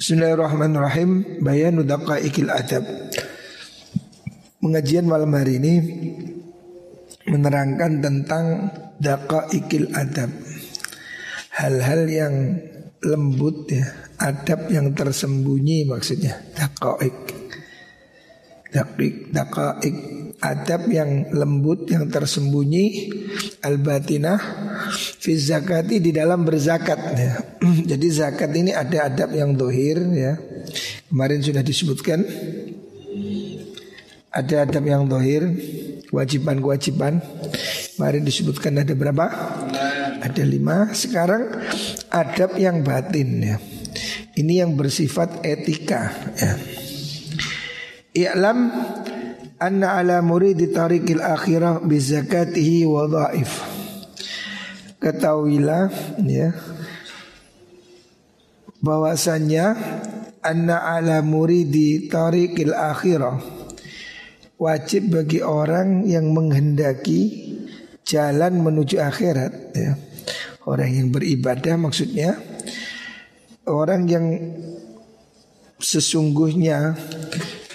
Bismillahirrahmanirrahim. Bayanu daqaikil adab. Pengajian malam hari ini Menerangkan tentang Daqaikil adab. Hal-hal yang lembut ya Adab yang tersembunyi maksudnya. Daqaik Daqaik, daqaik adab yang lembut yang tersembunyi al-batinah fi zakati di dalam berzakat ya. Jadi zakat ini ada adab yang dohir ya. Kemarin sudah disebutkan ada adab yang dohir kewajiban-kewajiban. Kemarin disebutkan ada berapa? Ada lima. Sekarang adab yang batin ya. Ini yang bersifat etika ya. I'lam anna ala muridi tariqil akhirah bi zakatihi wa dhaif. Ketahuilah ya bahwasanya anna ala muridi tariqil akhirah wajib bagi orang yang menghendaki jalan menuju akhirat ya. Orang yang beribadah maksudnya orang yang sesungguhnya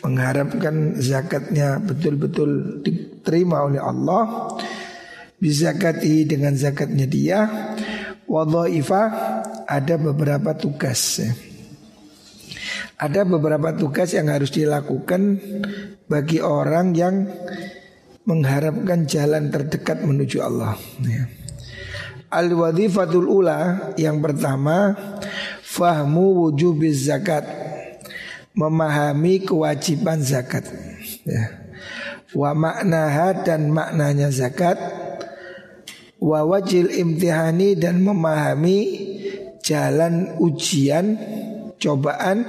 mengharapkan zakatnya betul-betul diterima oleh Allah bizakati dengan zakatnya dia wadhaifa ada beberapa tugas ya. Ada beberapa tugas yang harus dilakukan bagi orang yang mengharapkan jalan terdekat menuju Allah. Ya. Al wadifatul ula yang pertama fahmu wujubiz zakat memahami kewajiban zakat ya. Wa maknaha dan maknanya zakat Wa wajil imtihani dan memahami jalan ujian cobaan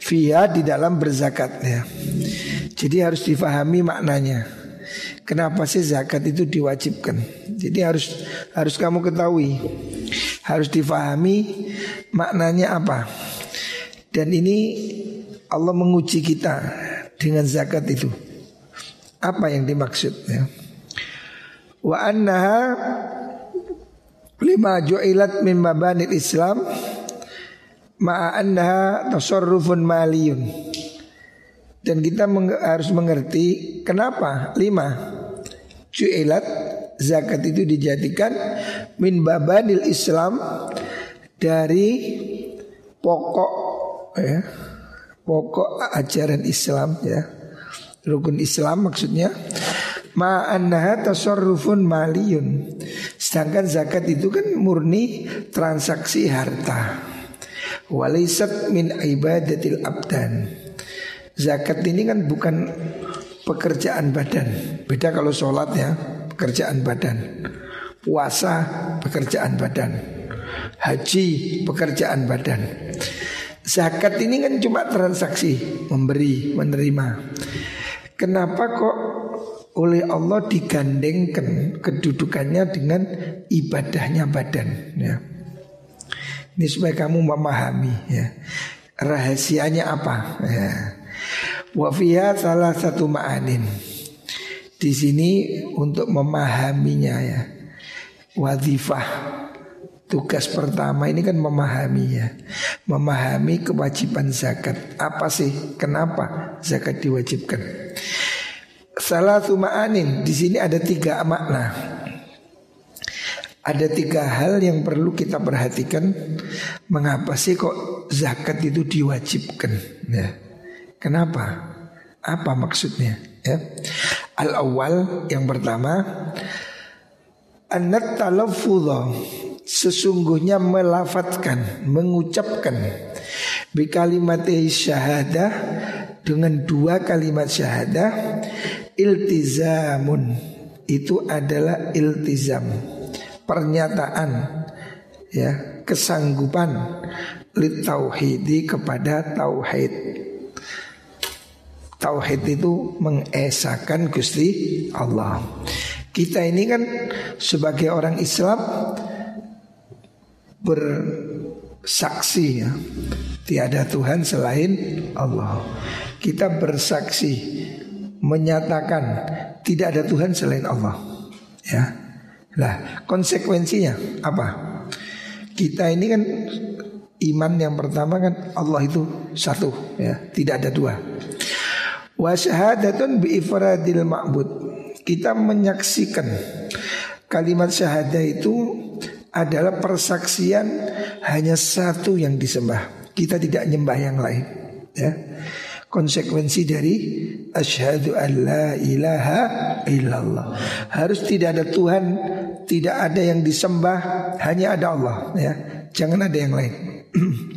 via di dalam berzakat ya. Jadi harus difahami maknanya. Kenapa sih zakat itu diwajibkan? Jadi harus harus kamu ketahui. Harus difahami maknanya apa. Dan ini Allah menguji kita dengan zakat itu. Apa yang dimaksud ya? Wa annaha lima ju'ilat min mabanil Islam ma'a annaha tasarrufun maliyun. Dan kita meng harus mengerti kenapa lima ju'ilat zakat itu dijadikan min babanil Islam dari pokok ya pokok ajaran Islam ya. Rukun Islam maksudnya ma'annaha tasarrufun maliyun. Sedangkan zakat itu kan murni transaksi harta. Walisat min ibadatil abdan. Zakat ini kan bukan pekerjaan badan. Beda kalau sholat ya, pekerjaan badan. Puasa, pekerjaan badan. Haji, pekerjaan badan. Zakat ini kan cuma transaksi memberi, menerima. Kenapa kok oleh Allah digandengkan kedudukannya dengan ibadahnya badan ya. Ini supaya kamu memahami ya. Rahasianya apa ya. Wafiyah salah satu ma'anin Di sini untuk memahaminya ya Wadifah Tugas pertama ini kan memahami ya Memahami kewajiban zakat Apa sih? Kenapa zakat diwajibkan? Salah ma'anin Di sini ada tiga makna Ada tiga hal yang perlu kita perhatikan Mengapa sih kok zakat itu diwajibkan ya. Kenapa? Apa maksudnya? Ya. Al awal yang pertama Anat talafudha sesungguhnya melafatkan, mengucapkan. Kalimat syahadah dengan dua kalimat syahadah iltizamun. Itu adalah iltizam pernyataan ya kesanggupan litauhidi kepada tauhid. Tauhid itu mengesahkan Gusti Allah. Kita ini kan sebagai orang Islam bersaksi ya tiada Tuhan selain Allah. Kita bersaksi menyatakan tidak ada Tuhan selain Allah. Ya. Lah, konsekuensinya apa? Kita ini kan Iman yang pertama kan Allah itu satu ya, tidak ada dua. Wa syahadatun bi ifradil ma'bud. Kita menyaksikan kalimat syahadah itu adalah persaksian hanya satu yang disembah. Kita tidak nyembah yang lain, ya. Konsekuensi dari asyhadu an la ilaha illallah. Harus tidak ada Tuhan, tidak ada yang disembah, hanya ada Allah, ya. Jangan ada yang lain.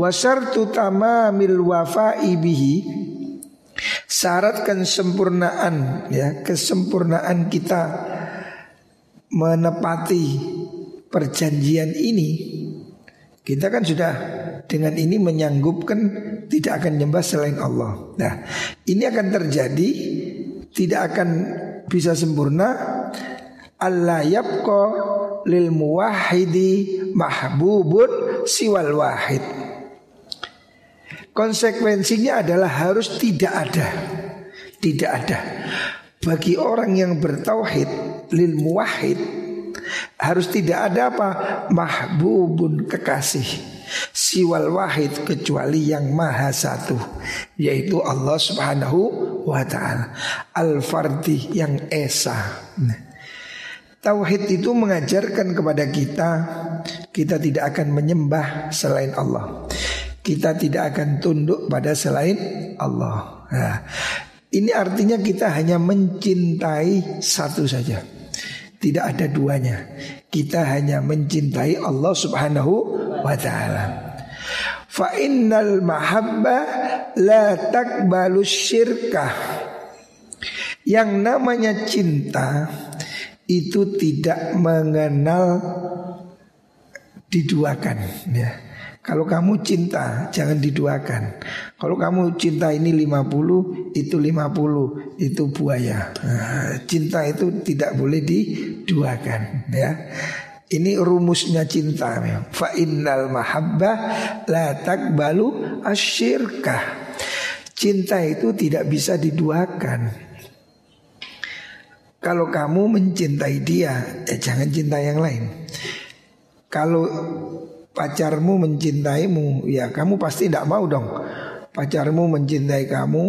Wasartu tamamil wafa'i bihi Syarat kesempurnaan ya Kesempurnaan kita Menepati Perjanjian ini Kita kan sudah Dengan ini menyanggupkan Tidak akan nyembah selain Allah Nah ini akan terjadi Tidak akan bisa sempurna Allah yabqa lil muwahhidi mahbubun siwal wahid. Konsekuensinya adalah harus tidak ada. Tidak ada. Bagi orang yang bertauhid lil muwahhid harus tidak ada apa? Mahbubun kekasih siwal wahid kecuali yang maha satu yaitu Allah Subhanahu wa taala. Al-Fardi yang esa. Tauhid itu mengajarkan kepada kita kita tidak akan menyembah selain Allah. Kita tidak akan tunduk pada selain Allah. Nah, ini artinya kita hanya mencintai satu saja. Tidak ada duanya. Kita hanya mencintai Allah Subhanahu wa taala. Fa innal mahabba la takbalu syirkah. Yang namanya cinta itu tidak mengenal diduakan ya. Kalau kamu cinta jangan diduakan. Kalau kamu cinta ini 50 itu 50 itu buaya. Nah, cinta itu tidak boleh diduakan ya. Ini rumusnya cinta ya. Fa innal mahabbah la takbalu asyirkah. Cinta itu tidak bisa diduakan. Kalau kamu mencintai dia, eh, jangan cinta yang lain. Kalau pacarmu mencintaimu, ya kamu pasti tidak mau dong. Pacarmu mencintai kamu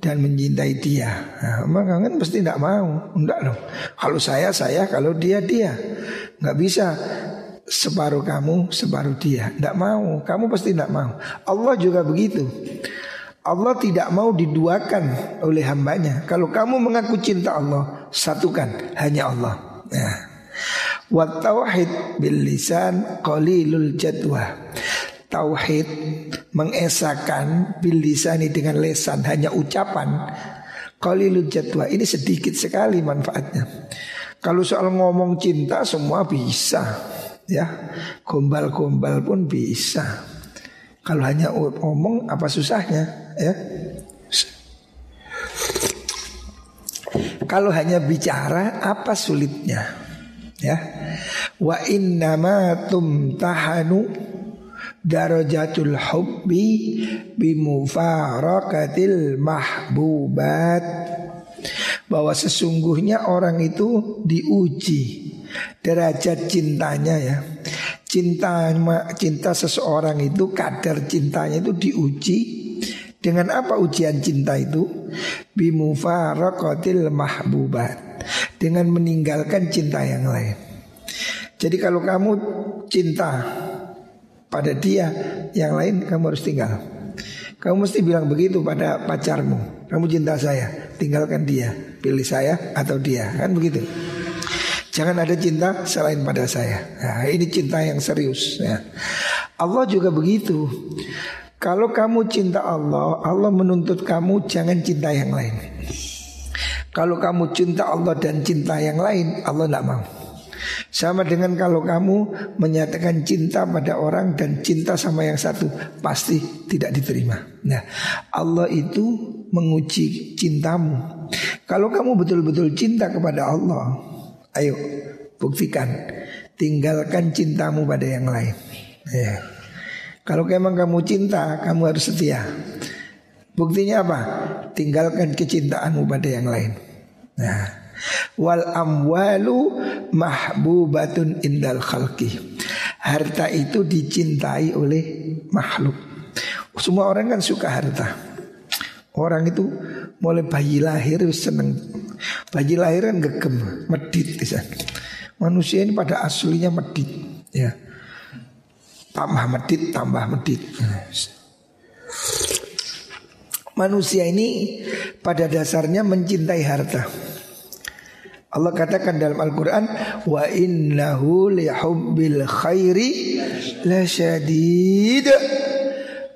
dan mencintai dia. Nah, maka kan pasti tidak mau. Enggak dong. Kalau saya saya, kalau dia dia. Nggak bisa separuh kamu, separuh dia. Tidak mau. Kamu pasti tidak mau. Allah juga begitu. Allah tidak mau diduakan oleh hambanya. Kalau kamu mengaku cinta Allah, satukan hanya Allah. Ya. Wa tauhid bil lisan qalilul jadwa. Tauhid mengesahkan bil lisani dengan lesan hanya ucapan qalilul jadwa. Ini sedikit sekali manfaatnya. Kalau soal ngomong cinta semua bisa, ya. Gombal-gombal pun bisa. Kalau hanya ngomong apa susahnya ya? Kalau hanya bicara apa sulitnya? Ya. Wa innama tumtahanu darajatul hubbi bimufarakatil mahbubat. Bahwa sesungguhnya orang itu diuji derajat cintanya ya. Cinta cinta seseorang itu kadar cintanya itu diuji. Dengan apa ujian cinta itu? Bimufaraqatil mahbubat dengan meninggalkan cinta yang lain. Jadi kalau kamu cinta pada dia yang lain kamu harus tinggal. Kamu mesti bilang begitu pada pacarmu. Kamu cinta saya, tinggalkan dia, pilih saya atau dia, kan begitu. Jangan ada cinta selain pada saya. Nah, ini cinta yang serius. Ya. Allah juga begitu. Kalau kamu cinta Allah, Allah menuntut kamu jangan cinta yang lain. Kalau kamu cinta Allah dan cinta yang lain, Allah tidak mau. Sama dengan kalau kamu menyatakan cinta pada orang dan cinta sama yang satu, pasti tidak diterima. Nah, Allah itu menguji cintamu. Kalau kamu betul-betul cinta kepada Allah, Ayo buktikan Tinggalkan cintamu pada yang lain ya. Kalau memang kamu cinta Kamu harus setia Buktinya apa? Tinggalkan kecintaanmu pada yang lain Nah Wal amwalu mahbubatun indal khalqi harta itu dicintai oleh makhluk. Semua orang kan suka harta. Orang itu mulai bayi lahir seneng. Bayi lahir kan gegem, medit bisa. Manusia ini pada aslinya medit, ya. Tambah medit, tambah medit. Manusia ini pada dasarnya mencintai harta. Allah katakan dalam Al-Quran Wa innahu lihubbil khairi la syadid.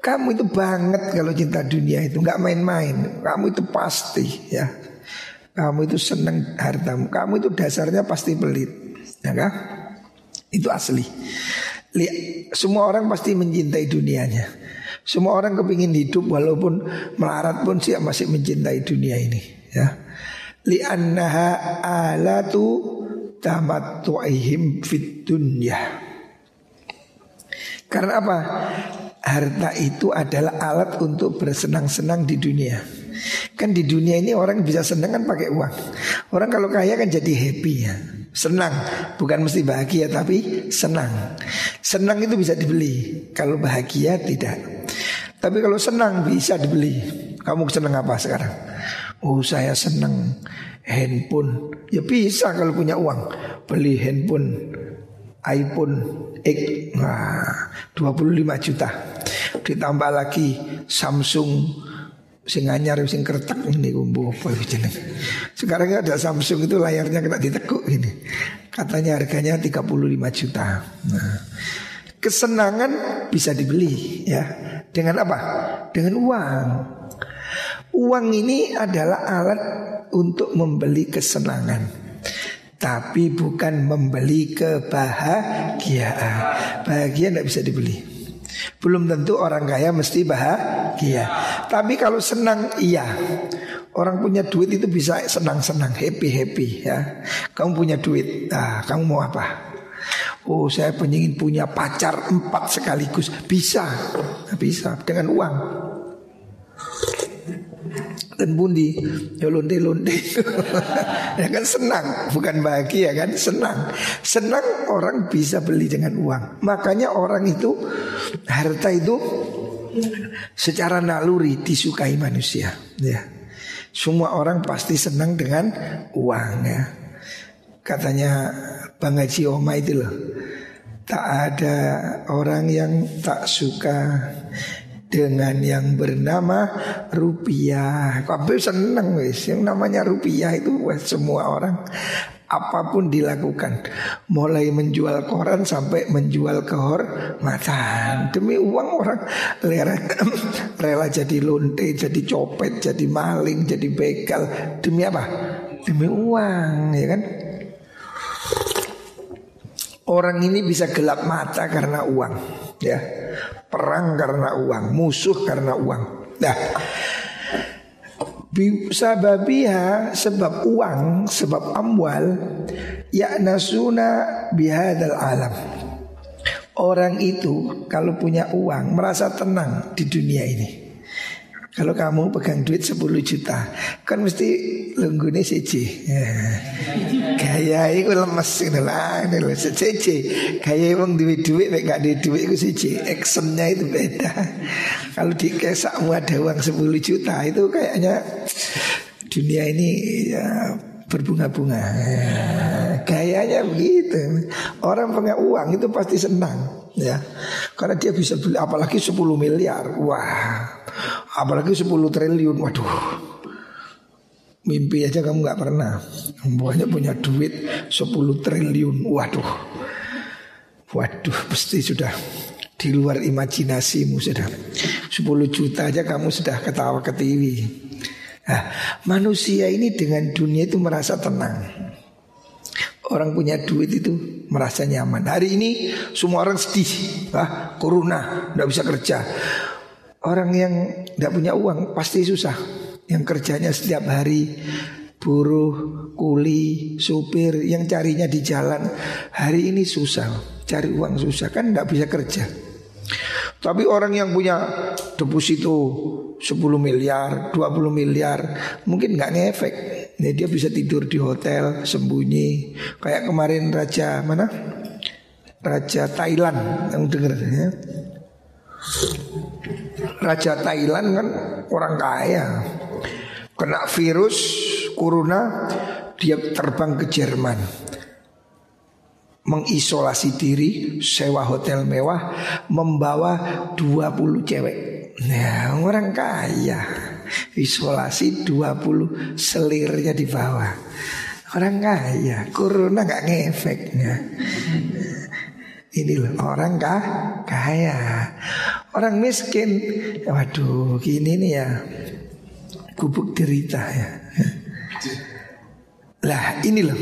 Kamu itu banget kalau cinta dunia itu nggak main-main. Kamu itu pasti ya. Kamu itu senang hartamu. Kamu itu dasarnya pasti pelit Ya kan? Itu asli. Semua orang pasti mencintai dunianya Semua orang kepingin hidup walaupun melarat pun siap masih mencintai dunia ini ya li'annaha alatu tamattu'ihim fid dunya. Karena apa? Harta itu adalah alat untuk bersenang-senang di dunia. Kan di dunia ini orang bisa senang kan pakai uang. Orang kalau kaya kan jadi happy ya. Senang, bukan mesti bahagia tapi senang. Senang itu bisa dibeli. Kalau bahagia tidak. Tapi kalau senang bisa dibeli. Kamu senang apa sekarang? Oh saya senang handphone Ya bisa kalau punya uang Beli handphone iPhone X nah, 25 juta Ditambah lagi Samsung sing anyar sing kertek ini kumbu apa. Sekarang ada Samsung itu layarnya kena ditekuk ini. Katanya harganya 35 juta. Nah, kesenangan bisa dibeli ya. Dengan apa? Dengan uang. Uang ini adalah alat untuk membeli kesenangan tapi bukan membeli kebahagiaan. Bahagia tidak bisa dibeli. Belum tentu orang kaya mesti bahagia. Tapi kalau senang iya. Orang punya duit itu bisa senang-senang, happy-happy ya. Kamu punya duit, nah, kamu mau apa? Oh saya pengen punya pacar empat sekaligus. Bisa, bisa dengan uang. Dan bundi ya londe londe. Ya kan senang. Bukan bahagia kan senang. Senang orang bisa beli dengan uang. Makanya orang itu harta itu secara naluri disukai manusia. Ya. Semua orang pasti senang dengan uang ya katanya Bang Haji Oma itu loh tak ada orang yang tak suka dengan yang bernama rupiah. Kabeh seneng wis. Yang namanya rupiah itu wes semua orang. Apa pun dilakukan mulai menjual koran sampai menjual kehormatan. Demi uang orang rela, rela jadi lonte jadi copet jadi maling jadi begal. Demi apa? Demi uang ya kan orang ini bisa gelap mata karena uang ya perang karena uang, musuh karena uang. Nah, sababiha sebab uang, sebab amwal ya nasuna bihadal alam. Orang itu kalau punya uang merasa tenang di dunia ini. Kalau kamu pegang duit 10 juta Kan mesti lenggune siji ya. Gaya itu lemes ini lah Ini loh siji Gaya emang duit-duit Gak ada duit itu siji Actionnya itu beda. Kalau di kesakmu ada uang 10 juta Itu kayaknya Dunia ini ya berbunga-bunga. Ya, Gayanya begitu. Orang punya uang itu pasti senang ya. Karena dia bisa beli apalagi 10 miliar. Wah Apalagi 10 triliun Waduh. Mimpi aja kamu gak pernah. Banyak punya duit 10 triliun Waduh. Waduh pasti sudah di luar imajinasimu sudah. 10 juta aja kamu sudah ketawa ke TV nah, Manusia ini dengan dunia itu merasa tenang. Orang punya duit itu merasa nyaman. Hari ini semua orang sedih. Ah, Corona, tidak bisa kerja Orang yang tidak punya uang pasti susah. Yang kerjanya setiap hari buruh, kuli, supir yang carinya di jalan. Hari ini susah, cari uang susah kan tidak bisa kerja. Tapi orang yang punya deposito 10 miliar, 20 miliar mungkin nggak ngefek. Nih dia bisa tidur di hotel sembunyi. Kayak kemarin raja mana? Raja Thailand yang dengar ya. Raja Thailand kan orang kaya. Kena virus corona Dia terbang ke Jerman. Mengisolasi diri Sewa hotel mewah Membawa 20 cewek. Nah orang kaya. Isolasi 20 selirnya di bawah. Orang kaya Corona gak ngefek ya. Ini loh orang kah kaya. Orang miskin. Waduh gini nih ya. Gubuk derita ya. Lah ini loh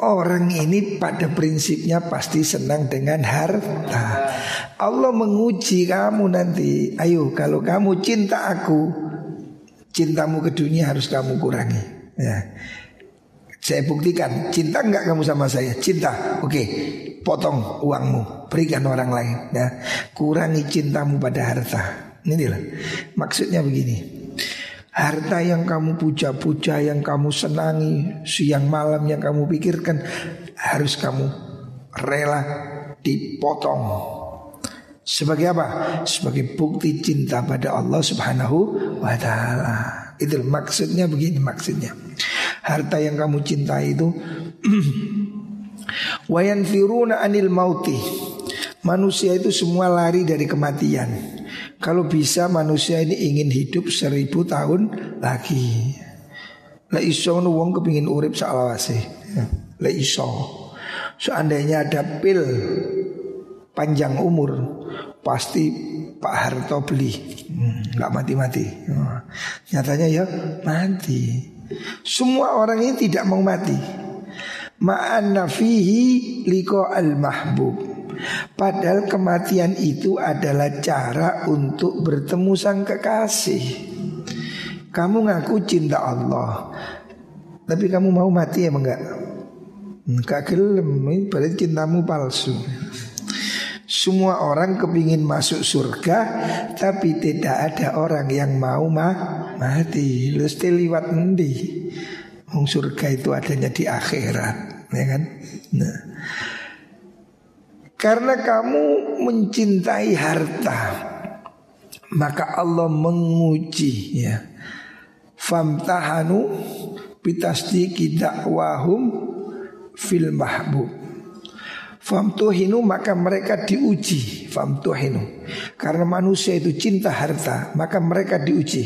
Orang ini pada prinsipnya pasti senang dengan harta. Allah menguji kamu nanti. Ayo kalau kamu cinta aku Cintamu ke dunia harus kamu kurangi. Ya. Saya buktikan Cinta enggak kamu sama saya? Cinta. Oke potong uangmu, berikan orang lain ya. Kurangi cintamu pada harta. Ini lah. Maksudnya begini. Harta yang kamu puja-puja, yang kamu senangi, siang malam yang kamu pikirkan harus kamu rela dipotong. Sebagai apa? Sebagai bukti cinta pada Allah Subhanahu wa taala. Itu maksudnya begini maksudnya. Harta yang kamu cintai itu Wayanfiruna anil mauti. Manusia itu semua lari dari kematian. Kalau bisa manusia ini ingin hidup seribu tahun lagi. La iso wong kepingin urip salawase La iso. Seandainya ada pil panjang umur Pasti Pak Harto beli. Hmm, Gak mati-mati. Nyatanya ya mati. Semua orang ini tidak mau mati ma'anna fihi al mahbub. Padahal kematian itu adalah cara untuk bertemu sang kekasih. Kamu ngaku cinta Allah. Tapi kamu mau mati emang enggak? Enggak gelem, berarti cintamu palsu. Semua orang kepingin masuk surga Tapi tidak ada orang yang mau mah mati. Lu liwat nanti surga itu adanya di akhirat ya kan? Nah. Karena kamu mencintai harta, maka Allah menguji ya. Famtahanu bitasdiki dakwahum fil mahbub. Famtuhinu maka mereka diuji Famtuhinu Karena manusia itu cinta harta Maka mereka diuji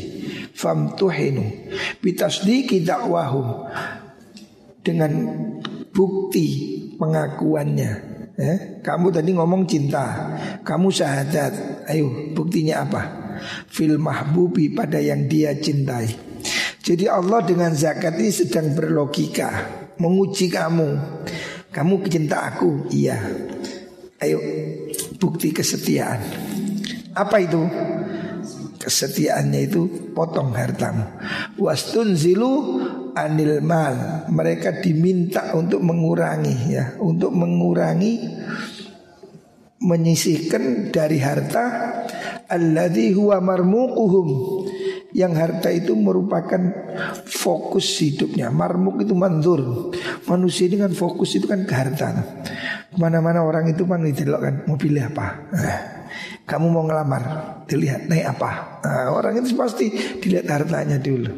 Famtuhinu Bitasdiki dakwahum Dengan bukti pengakuannya. Eh, kamu tadi ngomong cinta, kamu syahadat. Ayo, buktinya apa? Fil mahbubi pada yang dia cintai. Jadi Allah dengan zakat ini sedang berlogika, menguji kamu. Kamu cinta aku? Iya. Ayo, bukti kesetiaan. Apa itu? Kesetiaannya itu potong hartamu. Wastun zilu anil mal. Mereka diminta untuk mengurangi ya, untuk mengurangi menyisihkan dari harta alladzi huwa marmuquhum. Yang harta itu merupakan fokus hidupnya. Marmuk itu mandur Manusia kan fokus itu kan ke harta Ke mana-mana orang itu kan didelok kan Mobilnya apa? Nah, Kamu mau ngelamar Dilihat naik apa? Nah, Orang itu pasti dilihat hartanya dulu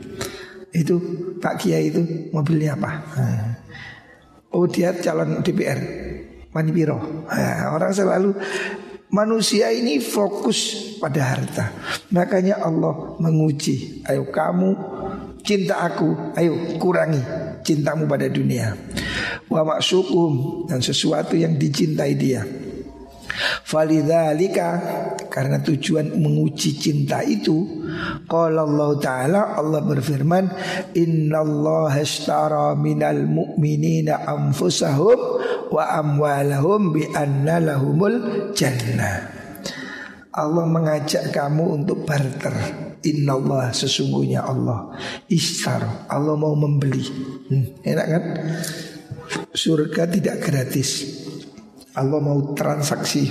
itu Pak Kiai itu mobilnya apa? Oh dia calon DPR Mani Piro? Nah, Orang selalu Manusia ini fokus pada harta. Makanya Allah menguji Ayo kamu cinta aku Ayo kurangi cintamu pada dunia. Wa maksukum Dan sesuatu yang dicintai dia Falidhalika karena tujuan menguji cinta itu Qala Allah Ta'ala Allah berfirman Inna Allah ashtara minal mu'minina anfusahum Wa amwalahum bi anna lahumul jannah. Allah mengajak kamu untuk barter. Inna Allah sesungguhnya Allah. Ishtar Allah mau membeli. Hmm, Enak kan? Surga tidak gratis Allah mau transaksi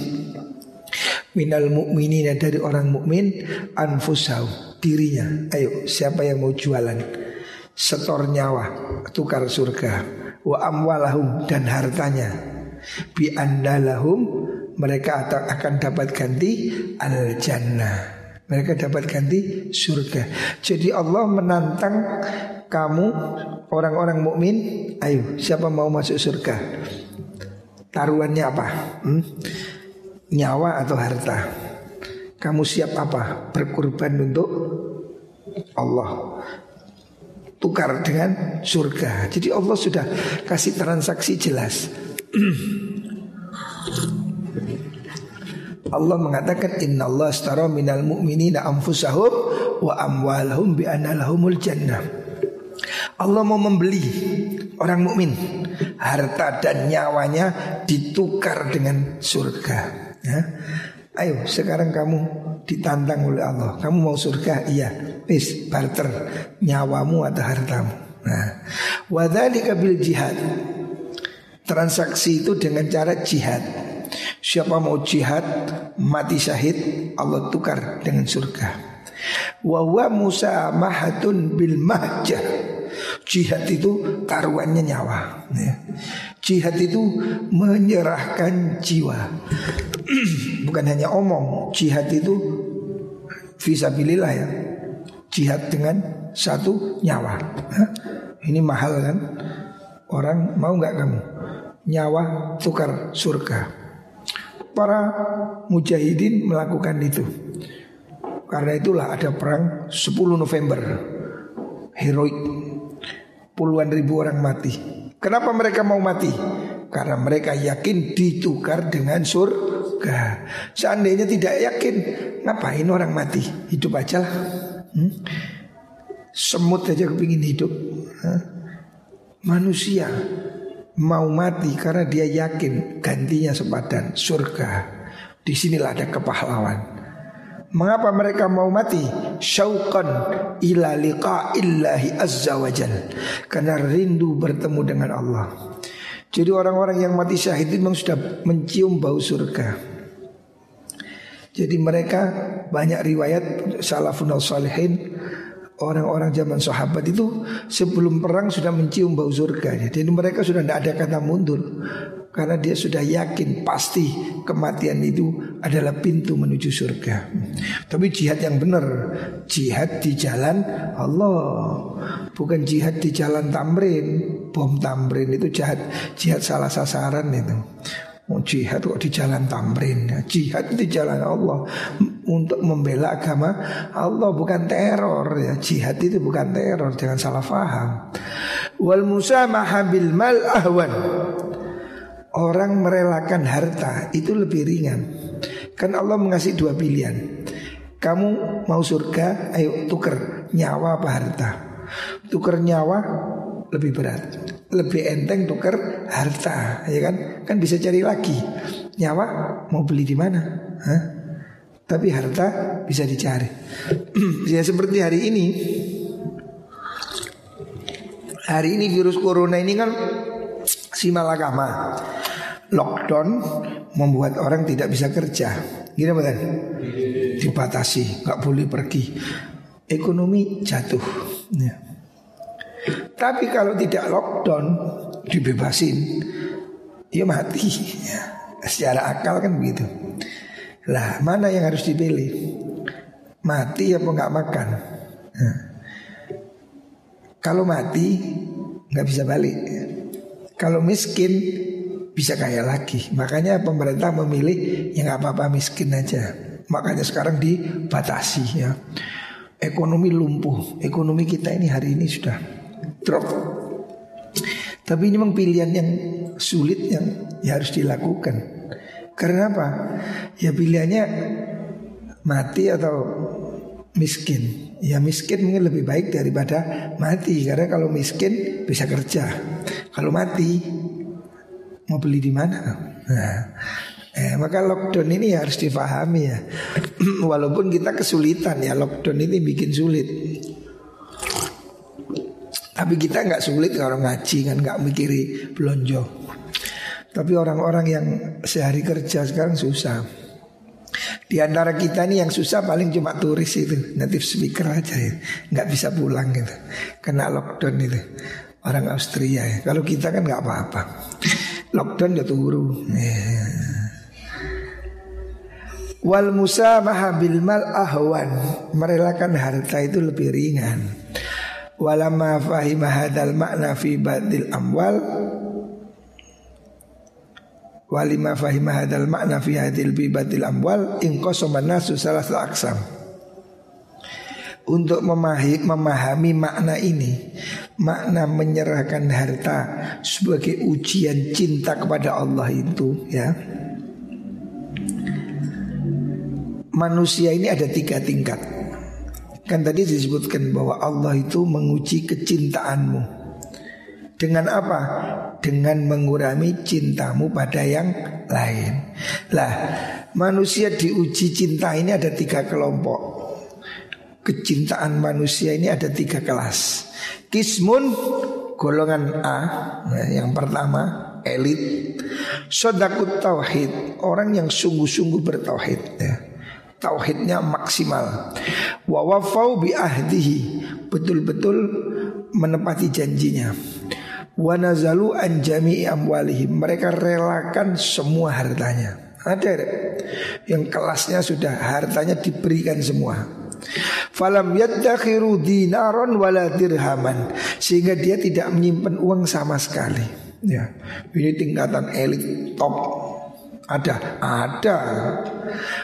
minal mukminina dari orang mukmin anfusau dirinya. Ayo siapa yang mau jualan? Setor nyawa, tukar surga. Wa amwalahum dan hartanya. Bi andalahum mereka akan dapat ganti al jannah. Mereka dapat ganti surga. Jadi Allah menantang kamu orang-orang mukmin, ayo siapa mau masuk surga? Taruhannya apa? Hmm? Nyawa atau harta? Kamu siap apa? Berkorban untuk Allah tukar dengan surga. Jadi Allah sudah kasih transaksi jelas. Allah mengatakan Inna Allah astara minal mu'minina anfusahum wa amwalahum bi lahumul jannah. Allah mau membeli orang mukmin harta dan nyawanya ditukar dengan surga. Ya. Ayo sekarang kamu ditantang oleh Allah. Kamu mau surga? Iya. Wis barter nyawamu atau hartamu. Nah, wadzalika bil jihad. Transaksi itu dengan cara jihad. Siapa mau jihad mati syahid Allah tukar dengan surga. Wa huwa musamahatun bil mahjah. Jihad itu taruhannya nyawa. Ya. Jihad itu menyerahkan jiwa. Bukan hanya omong. Jihad itu visabilillah ya. Jihad dengan satu nyawa. Ini mahal kan? Orang mau nggak kamu? Nyawa tukar surga para mujahidin melakukan itu. Karena itulah ada perang 10 November heroik puluhan ribu orang mati. Kenapa mereka mau mati? Karena mereka yakin ditukar dengan surga. Seandainya tidak yakin, ngapain orang mati? Hidup aja lah. Hmm? Semut aja kepingin hidup. Hah? Manusia mau mati karena dia yakin gantinya sepadan surga. Di sinilah ada kepahlawan. Mengapa mereka mau mati? Syauqan ila liqa'illahi azza wajal. Karena rindu bertemu dengan Allah. Jadi orang-orang yang mati syahid itu memang sudah mencium bau surga. Jadi mereka banyak riwayat salafun al-salihin Orang-orang zaman sahabat itu sebelum perang sudah mencium bau surga. Jadi mereka sudah tidak ada kata mundur karena dia sudah yakin pasti kematian itu adalah pintu menuju surga. Tapi jihad yang benar, jihad di jalan Allah, bukan jihad di jalan tamrin, bom tamrin itu jihad jihad salah sasaran itu. Mau jihad kok di jalan tamrin. Jihad di jalan Allah Untuk membela agama Allah bukan teror ya Jihad itu bukan teror Jangan salah faham Wal musamaha bil mal ahwan Orang merelakan harta Itu lebih ringan. Kan Allah mengasih dua pilihan. Kamu mau surga Ayo tuker nyawa apa harta. Tuker nyawa lebih berat. Lebih enteng tuker harta Ya kan? Kan bisa cari lagi. Nyawa mau beli di mana? Hah? Tapi harta bisa dicari. Ya seperti hari ini. Hari ini virus corona ini kan Si malakama Lockdown Membuat orang tidak bisa kerja Gini betul Dibatasi nggak boleh pergi Ekonomi jatuh ya. Tapi kalau tidak lockdown dibebasin, ya mati. Ya. Secara akal kan begitu. Lah mana yang harus dipilih? Mati apa nggak makan? Nah. Kalau mati nggak bisa balik. Kalau miskin bisa kaya lagi. Makanya pemerintah memilih yang nggak apa-apa miskin aja. Makanya sekarang dibatasi ya. Ekonomi lumpuh. Ekonomi kita ini hari ini sudah drop. Tapi ini memang pilihan yang sulit yang ya harus dilakukan. Karena apa? Ya pilihannya mati atau miskin. Ya miskin mungkin lebih baik daripada mati karena kalau miskin bisa kerja. Kalau mati mau beli di mana? Nah, eh, maka lockdown ini harus difahami ya. Walaupun kita kesulitan ya lockdown ini bikin sulit. Tapi kita nggak sulit kalau ngaji kan nggak mikiri belonjo. Tapi orang-orang yang sehari kerja sekarang susah. Di antara kita nih yang susah paling cuma turis itu, native speaker aja ya, nggak bisa pulang gitu, kena lockdown itu. Orang Austria ya. Kalau kita kan nggak apa-apa. Lockdown ya turu. Ya. Wal musamaha bil mal ahwan. Merelakan harta itu lebih ringan. Walama fahimah hadal makna fi badil amwal. Walima fahimah hadal makna fi hadil bi badil amwal. Ingkosoma nasu salah aksam untuk memahami, makna ini Makna menyerahkan harta Sebagai ujian cinta kepada Allah itu ya. Manusia ini ada tiga tingkat. Kan tadi disebutkan bahwa Allah itu menguji kecintaanmu. Dengan apa? Dengan mengurangi cintamu pada yang lain. Lah manusia diuji cinta ini ada tiga kelompok kecintaan manusia ini ada tiga kelas. Kismun golongan A, yang pertama elit. Sodakut tauhid, orang yang sungguh-sungguh bertauhid ya. Tauhidnya maksimal. Wawafau bi ahdihi, betul-betul menepati janjinya. Wanazalu an jami'i amwalihim, mereka relakan semua hartanya. Ada yang kelasnya sudah hartanya diberikan semua. Falam yadakhiru dinaron wala dirhaman Sehingga dia tidak menyimpan uang sama sekali Ya, ini tingkatan elit top ada, ada.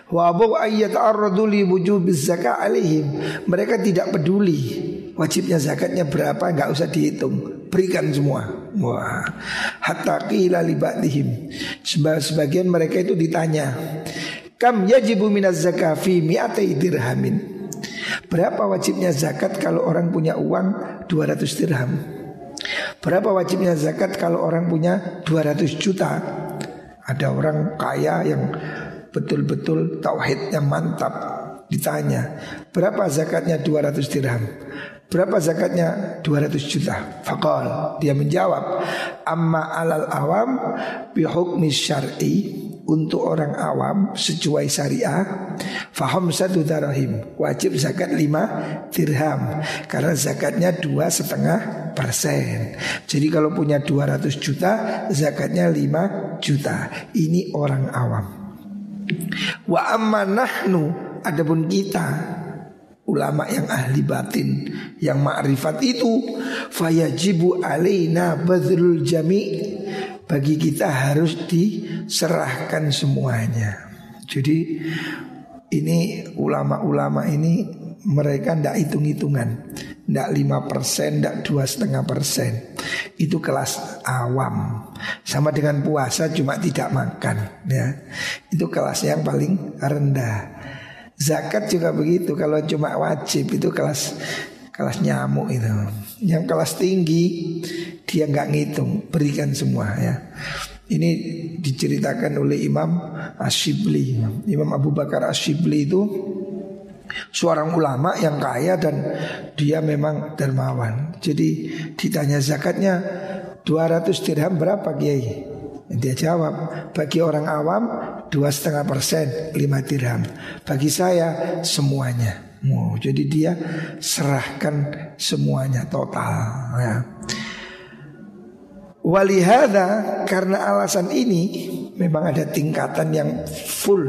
Wa ayat arraduli wujubiz zakat alihim. Mereka tidak peduli wajibnya zakatnya berapa nggak usah dihitung, berikan semua. Wah, hatta qila Sebagian mereka itu ditanya, "Kam yajibu minaz zakah fi mi'atai dirhamin?" Berapa wajibnya zakat kalau orang punya uang 200 dirham? Berapa wajibnya zakat kalau orang punya 200 juta? Ada orang kaya yang betul-betul tauhidnya mantap ditanya berapa zakatnya 200 dirham berapa zakatnya 200 juta fakal dia menjawab amma alal awam bihukmi syar'i untuk orang awam sesuai syariah faham satu darahim. Wajib zakat lima dirham karena zakatnya dua setengah persen. Jadi kalau punya 200 juta zakatnya 5 juta. Ini orang awam. Wa amma nahnu adapun kita ulama yang ahli batin yang ma'rifat itu fayajibu alaina badrul jami' bagi kita harus diserahkan semuanya. Jadi ini ulama-ulama ini mereka ndak hitung-hitungan, ndak lima persen, ndak dua setengah persen. Itu kelas awam. Sama dengan puasa cuma tidak makan, ya. Itu kelas yang paling rendah. Zakat juga begitu kalau cuma wajib itu kelas kelas nyamuk itu. Yang kelas tinggi dia nggak ngitung, berikan semua ya. Ini diceritakan oleh Imam Ashibli. Imam Abu Bakar Ashibli itu seorang ulama yang kaya dan dia memang dermawan. Jadi ditanya zakatnya 200 dirham berapa Kiai? Dia jawab bagi orang awam dua setengah persen lima dirham. Bagi saya semuanya. Oh, jadi dia serahkan semuanya total ya. Walihada karena alasan ini memang ada tingkatan yang full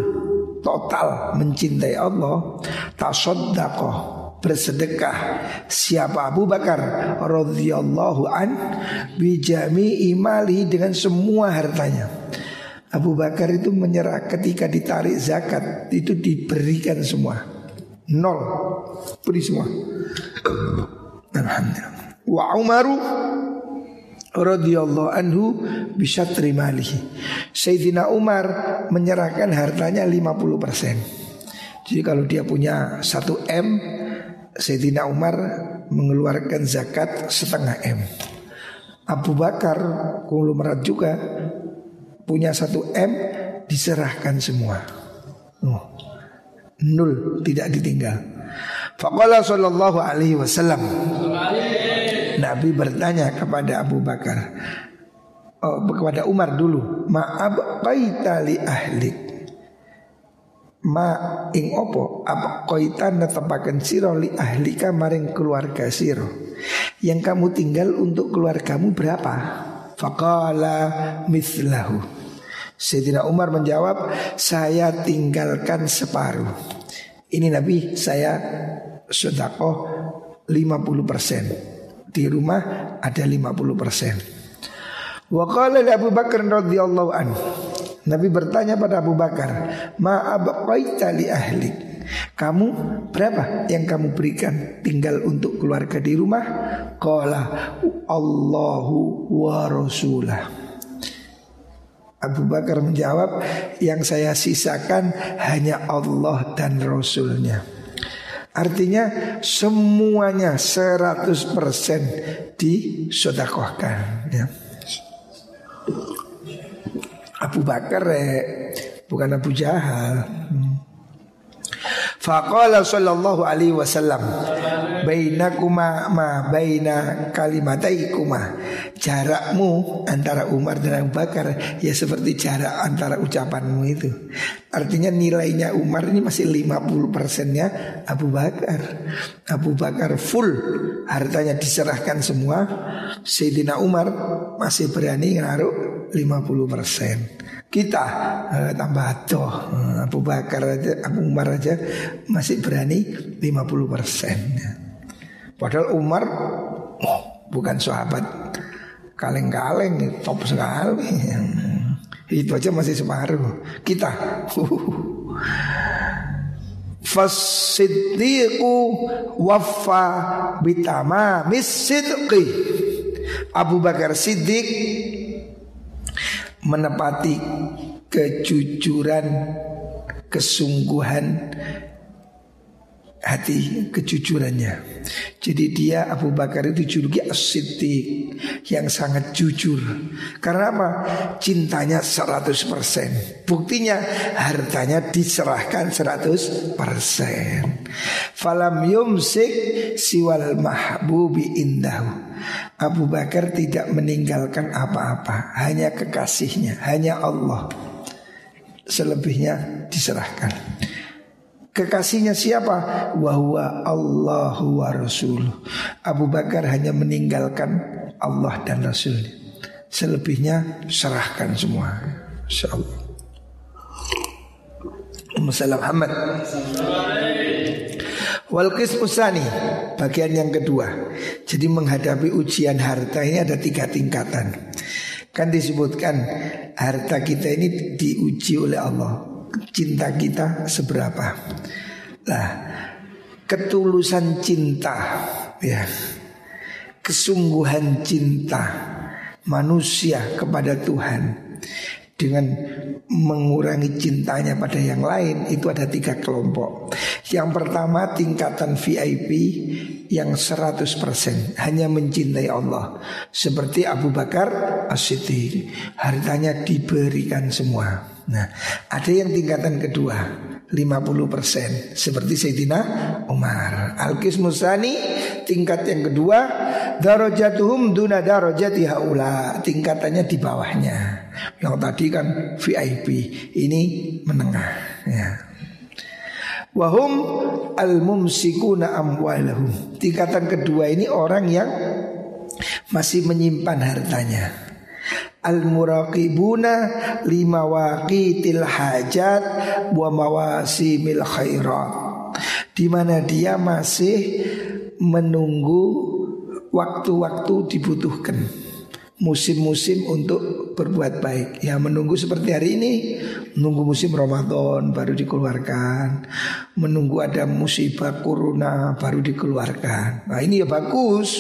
total mencintai Allah. Tasodakoh bersedekah. Siapa Abu Bakar radhiyallahu an bijami imali dengan semua hartanya. Abu Bakar itu menyerah ketika ditarik zakat itu diberikan semua. Nol. Beri semua. Alhamdulillah. Wa Umaru radhiyallahu anhu bisa terima lihi. Sayyidina Umar menyerahkan hartanya 50%. Jadi kalau dia punya 1 M, Sayyidina Umar mengeluarkan zakat setengah M. Abu Bakar konglomerat juga punya 1 M diserahkan semua. Oh nul tidak ditinggal. Faqala sallallahu alaihi wasallam. Nabi bertanya kepada Abu Bakar oh, kepada Umar dulu, "Ma'ab qaita li ahlik?" Ma ing opo qaita netepaken sira li ahlika maring keluarga sira. Yang kamu tinggal untuk keluargamu berapa? Faqala mislahu. Sayyidina Umar menjawab, saya tinggalkan separuh. Ini Nabi saya sedekah 50%. Di rumah ada 50%. Wa qala Abu Bakar radhiyallahu anhu. Nabi bertanya pada Abu Bakar, "Ma abqaita li ahli?" Kamu berapa yang kamu berikan tinggal untuk keluarga di rumah? Qala Allahu wa rasulah. Abu Bakar menjawab Yang saya sisakan hanya Allah dan Rasulnya Artinya semuanya 100% disodakohkan ya. Abu Bakar eh, bukan Abu Jahal hmm. Faqala sallallahu alaihi wasallam bainakuma ma baina kalimataikuma. Jarakmu antara Umar dan Abu Bakar ya seperti jarak antara ucapanmu itu. Artinya nilainya Umar ini masih 50 persennya Abu Bakar. Abu Bakar full hartanya diserahkan semua. Sayyidina Umar masih berani ngaruh 50 persen kita eh, tambah toh eh, Abu Bakar aja Abu Umar aja masih berani 50 persen Padahal Umar oh, bukan sahabat kaleng-kaleng top sekali. Itu aja masih separuh. Kita Fasiddiqu waffa bitama misidqi Abu Bakar Siddiq menepati kejujuran kesungguhan hati kejujurannya. Jadi dia Abu Bakar itu juluki as yang sangat jujur. Karena apa? Cintanya 100%. Buktinya hartanya diserahkan 100%. Falam yumsik siwal mahbubi indahu. Abu Bakar tidak meninggalkan apa-apa, hanya kekasihnya, hanya Allah. Selebihnya diserahkan. Kekasihnya siapa? Wahwa Allahu wa Rasul. Abu Bakar hanya meninggalkan Allah dan Rasul. Selebihnya serahkan semua. Insyaallah. Salam Muhammad. Wal usani bagian yang kedua. Jadi menghadapi ujian harta ini ada tiga tingkatan. Kan disebutkan harta kita ini diuji oleh Allah cinta kita seberapa. Nah, ketulusan cinta ya. Kesungguhan cinta manusia kepada Tuhan dengan mengurangi cintanya pada yang lain itu ada tiga kelompok. Yang pertama tingkatan VIP yang 100% hanya mencintai Allah. Seperti Abu Bakar As-Siddiq, hartanya diberikan semua. Nah, ada yang tingkatan kedua 50% seperti Sayyidina Umar. Al-Qismusani tingkat yang kedua darajatuhum duna darajati haula. Tingkatannya di bawahnya. Yang tadi kan VIP, ini menengah ya. Wahum al-mumsikuna amwalahum. Tingkatan kedua ini orang yang masih menyimpan hartanya al muraqibuna lima waqitil hajat wa mawasimil khairat di mana dia masih menunggu waktu-waktu dibutuhkan musim-musim untuk berbuat baik. Ya menunggu seperti hari ini, menunggu musim Ramadan baru dikeluarkan, menunggu ada musibah corona baru dikeluarkan. Nah ini ya bagus.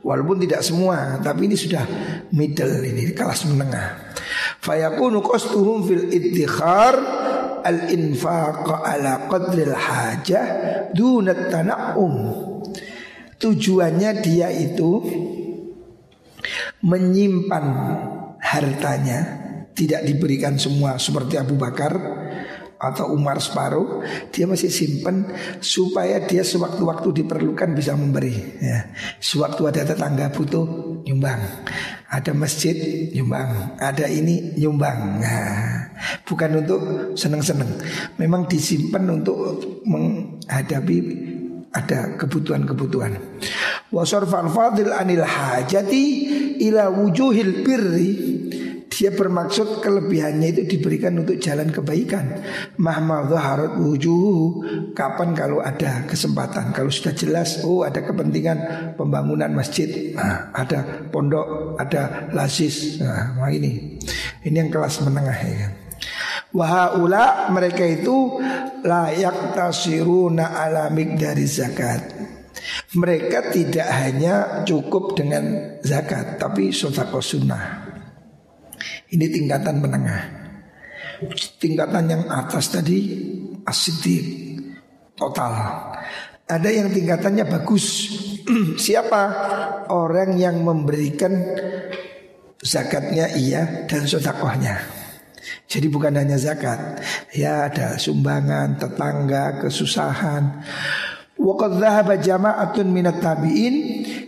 Walaupun tidak semua, tapi ini sudah middle ini kelas menengah. Fayakunu qastuhum fil iddikhar al-infaq ala qadril hajah dunat tana'um. Tujuannya dia itu menyimpan hartanya tidak diberikan semua seperti Abu Bakar atau Umar separuh dia masih simpan supaya dia sewaktu-waktu diperlukan bisa memberi ya. Sewaktu ada tetangga butuh nyumbang, ada masjid nyumbang, ada ini nyumbang. Nah, bukan untuk seneng-seneng. Memang disimpan untuk menghadapi ada kebutuhan-kebutuhan. Wasarfal fadil anil hajati ila wujuhil birri Dia bermaksud kelebihannya itu diberikan untuk jalan kebaikan. Mahmadha harut wujuh. Kapan kalau ada kesempatan, kalau sudah jelas, oh ada kepentingan pembangunan masjid, nah, ada pondok, ada lasis, nah, ini, ini yang kelas menengah ya kan. Wahaula mereka itu layak tasiruna alamik dari zakat. Mereka tidak hanya cukup dengan zakat, tapi sodako sunnah. Ini tingkatan menengah. Tingkatan yang atas tadi asidik total. Ada yang tingkatannya bagus. Siapa orang yang memberikan zakatnya iya dan sodakohnya. Jadi bukan hanya zakat, ya ada sumbangan, tetangga, kesusahan. Waqad dhahaba jama'atun minat tabi'in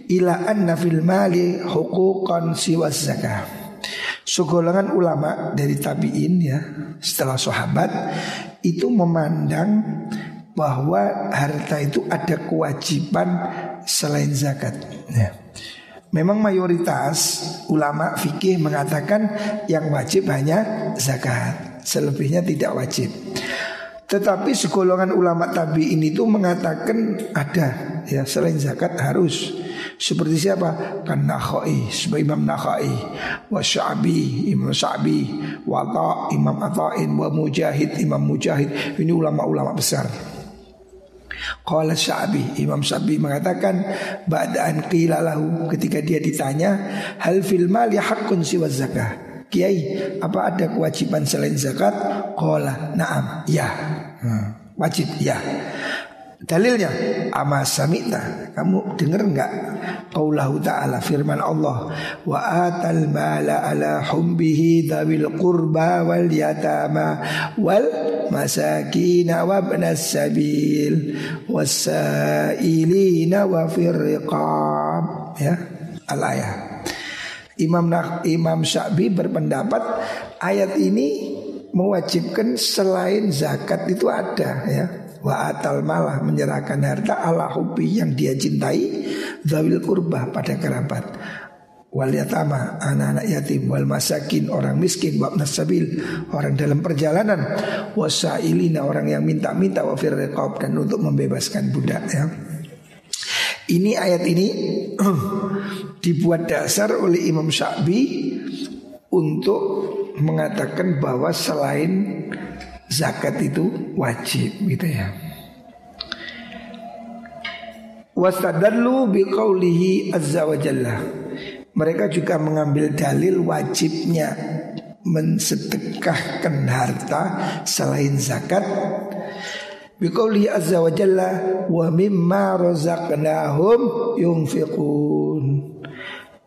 ila anna fil mali huquqan siwa zakah. Segolongan ulama dari tabi'in ya setelah sahabat itu memandang bahwa harta itu ada kewajiban selain zakat. Ya. Memang mayoritas ulama fikih mengatakan yang wajib hanya zakat, selebihnya tidak wajib. Tetapi segolongan ulama tabi ini tuh mengatakan ada ya selain zakat harus seperti siapa? Kan Nakhai, sebagai Imam Nakhai, wa Sya'bi, Imam Sya'bi, wa Ta, Imam Ata'in, wa Mujahid, Imam Mujahid. Ini ulama-ulama besar. Qala Syabi Imam Syabi mengatakan Ba'daan qila lahu Ketika dia ditanya Hal fil mali haqqun siwa zakah? Kiai apa ada kewajiban selain zakat? Qala na'am Ya hmm, Wajib ya Dalilnya ama samita. Kamu dengar enggak qaulahu ta'ala firman Allah wa atal mala ala humbihi dzawil qurba wal yatama wal masakin wa ibnas sabil wasailina wa firqab ya al ayat Imam Imam Syabi berpendapat ayat ini mewajibkan selain zakat itu ada ya wa atal malah menyerahkan harta ala hubi yang dia cintai zawil kurba pada kerabat. Wal yatama anak-anak yatim wal masakin orang miskin wa nasabil orang dalam perjalanan. Wasailina orang yang minta-minta wa fir dan untuk membebaskan budak ya. Ini ayat ini dibuat dasar oleh Imam Syabi untuk mengatakan bahwa selain zakat itu wajib gitu ya. Wastadallu biqaulihi azza wa jalla. Mereka juga mengambil dalil wajibnya mensedekahkan harta selain zakat biqaulihi azza wa jalla wa mimma razaqnahum yunfiqun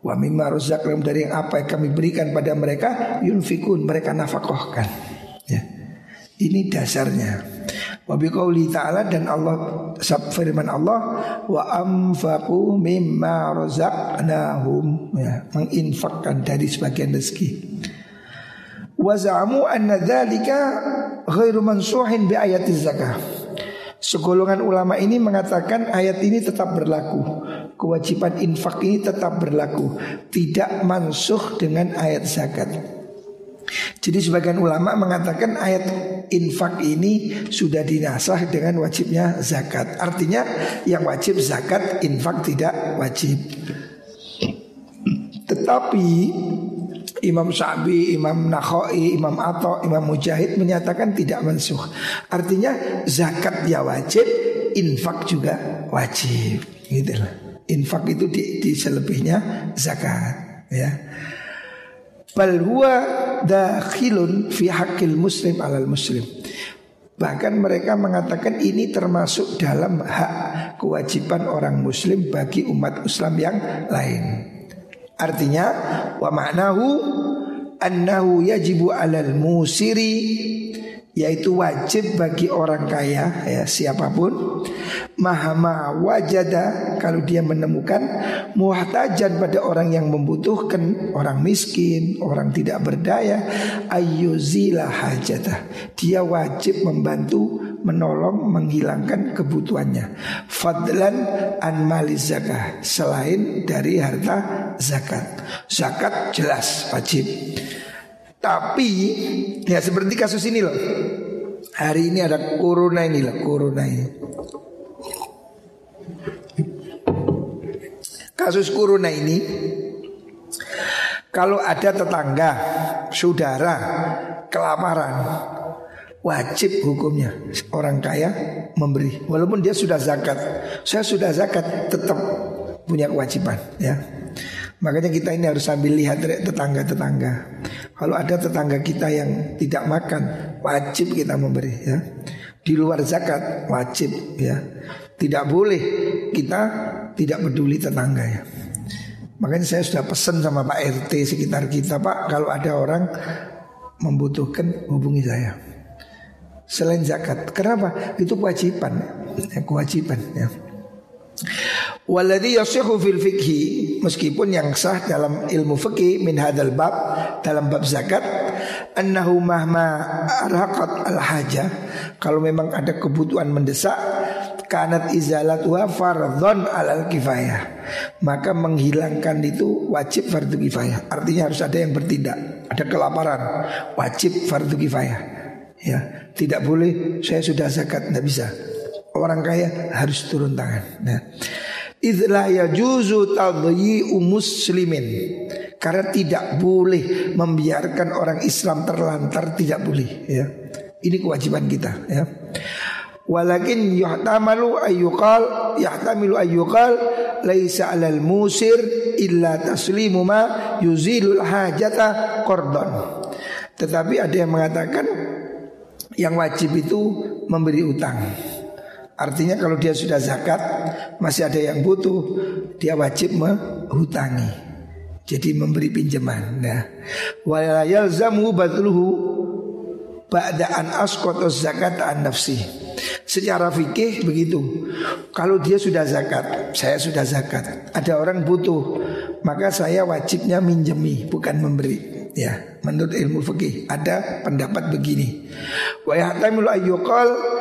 wa mimma razaqnahum dari apa yang kami berikan pada mereka yunfikun mereka nafkahkan ya ini dasarnya. Wa biqauli ta'ala dan Allah firman Allah wa anfaqu mimma razaqnahum ya, menginfakkan dari sebagian rezeki. Wa za'amu anna dzalika ghairu mansuhin bi ayati zakah. Segolongan ulama ini mengatakan ayat ini tetap berlaku Kewajiban infak ini tetap berlaku Tidak mansuh dengan ayat zakat jadi sebagian ulama mengatakan ayat infak ini sudah dinasah dengan wajibnya zakat. Artinya yang wajib zakat, infak tidak wajib. Tetapi Imam Syabi, Imam Nakhoi, Imam Ato, Imam Mujahid menyatakan tidak mensuh. Artinya zakat ya wajib, infak juga wajib. Gitu Infak itu di, di selebihnya zakat. Ya. Bal dakhilun fi hakil muslim alal muslim. Bahkan mereka mengatakan ini termasuk dalam hak kewajiban orang muslim bagi umat Islam yang lain. Artinya wa ma'nahu annahu yajibu alal musiri yaitu wajib bagi orang kaya ya siapa pun mahama wajada kalau dia menemukan muhtajan pada orang yang membutuhkan orang miskin orang tidak berdaya ayyuzila hajatah dia wajib membantu menolong menghilangkan kebutuhannya. Fadlan an zakah selain dari harta zakat. Zakat jelas wajib Tapi ya seperti kasus ini loh. Hari ini ada corona ini loh, corona ini. Kasus corona ini kalau ada tetangga, saudara kelaparan, wajib hukumnya orang kaya memberi walaupun dia sudah zakat saya sudah zakat tetap punya kewajiban ya makanya kita ini harus sambil lihat tetangga-tetangga kalau ada tetangga kita yang tidak makan wajib kita memberi ya di luar zakat wajib ya tidak boleh kita tidak peduli tetangga ya makanya saya sudah pesan sama Pak RT sekitar kita Pak kalau ada orang membutuhkan hubungi saya selain zakat. Kenapa? Itu kewajiban, ya, kewajiban ya. Waladhi yasihu fil fikhi Meskipun yang sah dalam ilmu fikih Min hadal bab Dalam bab zakat Annahu mahma arhaqat al Kalau memang ada kebutuhan mendesak Kanat fardhon al kifayah. Maka menghilangkan itu wajib fardu kifayah. Artinya harus ada yang bertindak Ada kelaparan. Wajib fardu kifayah. Ya, tidak boleh saya sudah zakat tidak bisa. Orang kaya harus turun tangan. Nah, Idlah yajuzu tadyi'u muslimin. Karena tidak boleh membiarkan orang Islam terlantar Tidak boleh ya. Ini kewajiban kita ya. Walakin yuhtamalu ayyuqal Yahtamilu ayyuqal Laisa alal musir Illa taslimu ma yuzilul hajata kordon Tetapi ada yang mengatakan yang wajib itu memberi utang. Artinya kalau dia sudah zakat masih ada yang butuh, dia wajib menghutangi. Jadi memberi pinjaman. Nah, wa yalzamu badluhu ba'da an zakat an nafsi. Secara fikih begitu. Kalau dia sudah zakat, saya sudah zakat. Ada orang butuh, maka saya wajibnya minjemi bukan memberi. Ya, menurut ilmu fikih ada pendapat begini. Wa yahtamil ayyuqal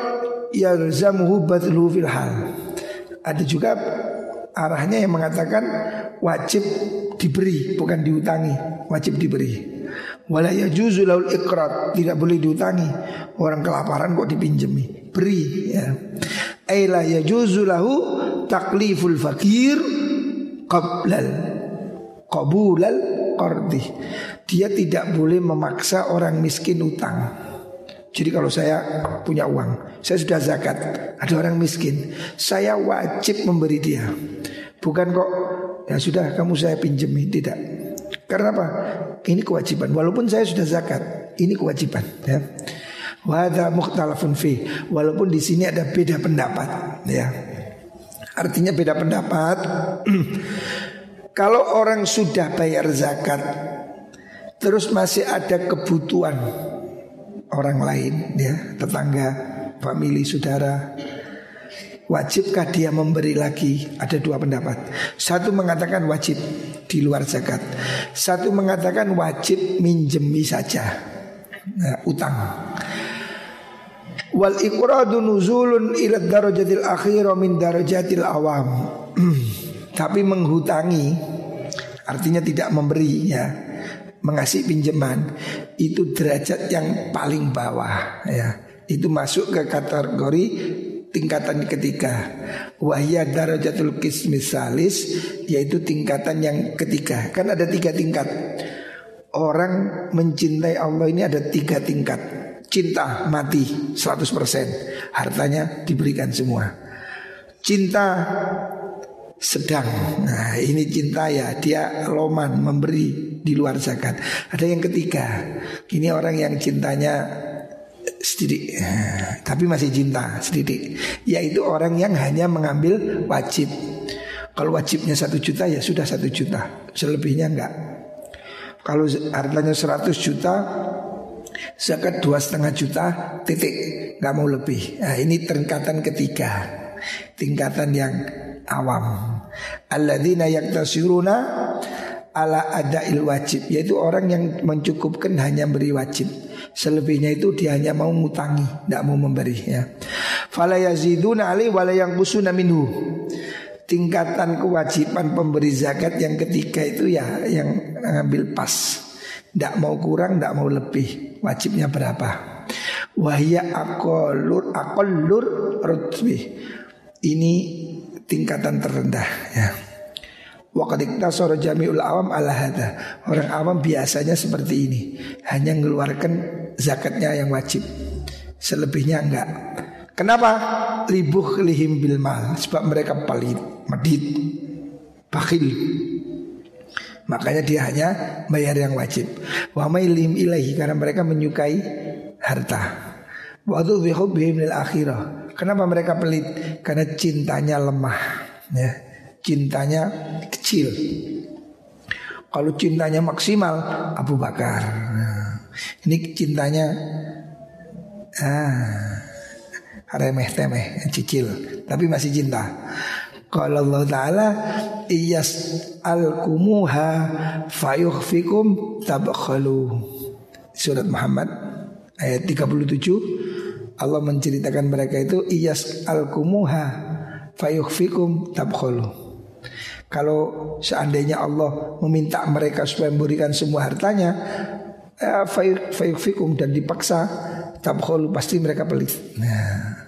yalzamuhu badlu fil hal. Ada juga arahnya yang mengatakan wajib diberi bukan diutangi, wajib diberi. Wala yajuzu laul ikrat, tidak boleh diutangi. Orang kelaparan kok dipinjemi, beri ya. Aila yajuzu lahu takliful fakir qablal qabulal qardi dia tidak boleh memaksa orang miskin utang. Jadi kalau saya punya uang, saya sudah zakat, ada orang miskin, saya wajib memberi dia. Bukan kok ya sudah kamu saya pinjemi, tidak. Karena apa? Ini kewajiban. Walaupun saya sudah zakat, ini kewajiban. Ya. Mukhtalafun fi. Walaupun di sini ada beda pendapat. Ya. Artinya beda pendapat. Kalau orang sudah bayar zakat Terus masih ada kebutuhan orang lain ya, tetangga, famili, saudara. Wajibkah dia memberi lagi? Ada dua pendapat. Satu mengatakan wajib di luar zakat. Satu mengatakan wajib minjemi saja. Nah, utang. Wal iqradu nuzulun ila darajatil akhir min darajatil awam. Tapi menghutangi artinya tidak memberi ya mengasih pinjaman itu derajat yang paling bawah ya. Itu masuk ke kategori tingkatan ketiga. Wahya darajatul kismis salis yaitu tingkatan yang ketiga. Kan ada tiga tingkat. Orang mencintai Allah ini ada tiga tingkat. Cinta mati 100% Hartanya diberikan semua Cinta sedang. Nah, ini cinta ya, dia loman memberi di luar zakat. Ada yang ketiga, ini orang yang cintanya sedikit, tapi masih cinta sedikit, yaitu orang yang hanya mengambil wajib. Kalau wajibnya satu juta ya sudah satu juta, selebihnya enggak. Kalau hartanya seratus juta, zakat dua setengah juta, titik, nggak mau lebih. Nah, ini tingkatan ketiga, tingkatan yang awam. Alladzina yaktasiruna ala adail wajib yaitu orang yang mencukupkan hanya beri wajib. Selebihnya itu dia hanya mau ngutangi, tidak mau memberi ya. Fala yaziduna ali wala yang busuna minhu. Tingkatan kewajiban pemberi zakat yang ketiga itu ya yang ngambil pas. Tidak mau kurang, tidak mau lebih Wajibnya berapa Wahya akolur akolur rutbi Ini tingkatan terendah ya. Waqadikta soro jami'ul awam ala hada Orang awam biasanya seperti ini. Hanya mengeluarkan zakatnya yang wajib. Selebihnya enggak. Kenapa? Libuh lihim bil mal. Sebab mereka palit, medit, bakhil. Makanya dia hanya bayar yang wajib. Wa mailim ilahi Karena mereka menyukai harta. Waktu bihubihim lil akhirah Kenapa mereka pelit? Karena cintanya lemah ya cintanya kecil. Kalau cintanya maksimal Abu Bakar. Nah, ini cintanya ah, remeh temeh, cicil, tapi masih cinta. Kalau Allah Ta'ala Iyas al-kumuha Fayuhfikum tabakhalu Surat Muhammad Ayat 37 Allah menceritakan mereka itu Iyas al-kumuha Fayuhfikum tabakhalu kalau seandainya Allah meminta mereka supaya memberikan semua hartanya, eh, fayukfikum dan dipaksa, tabkhulu pasti mereka pelit. Nah,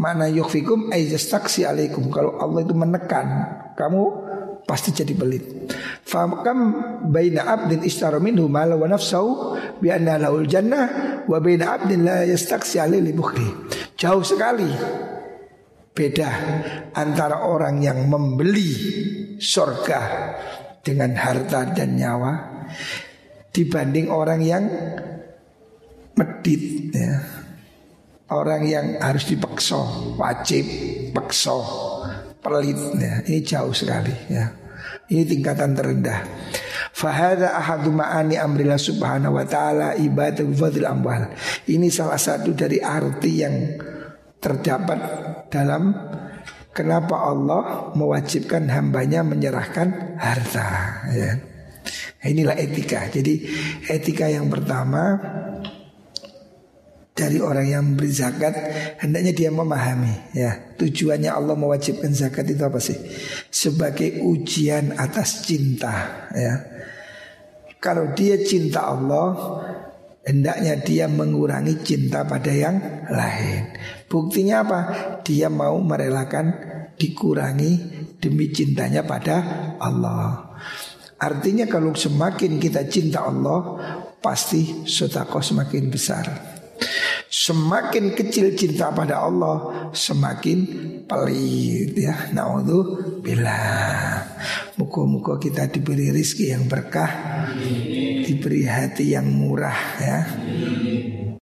mana yukfikum aizastaksi alaikum. Kalau Allah itu menekan, kamu pasti jadi pelit. Fakam baina abdin ishtara minhu mala wa bi anna lahul jannah wa baina abdin la yastaksi alaihi Jauh sekali Beda antara orang yang membeli surga dengan harta dan nyawa dibanding orang yang medit ya. Orang yang harus dipaksa, wajib, paksa, pelit ya. Ini jauh sekali ya. Ini tingkatan terendah. Fahada ahadu ma'ani amrillah subhanahu wa ta'ala ibadah fadil amwal Ini salah satu dari arti yang terdapat dalam kenapa Allah mewajibkan hambanya menyerahkan harta. Ya. Inilah etika. Jadi etika yang pertama dari orang yang beri zakat hendaknya dia memahami ya. Tujuannya Allah mewajibkan zakat itu apa sih? Sebagai ujian atas cinta ya. Kalau dia cinta Allah Hendaknya dia mengurangi cinta pada yang lain. Buktinya apa? Dia mau merelakan dikurangi demi cintanya pada Allah. Artinya kalau semakin kita cinta Allah Pasti sotakoh semakin besar Semakin kecil cinta pada Allah Semakin pelit ya. Bila Muka-muka kita diberi rizki yang berkah Diberi hati yang murah ya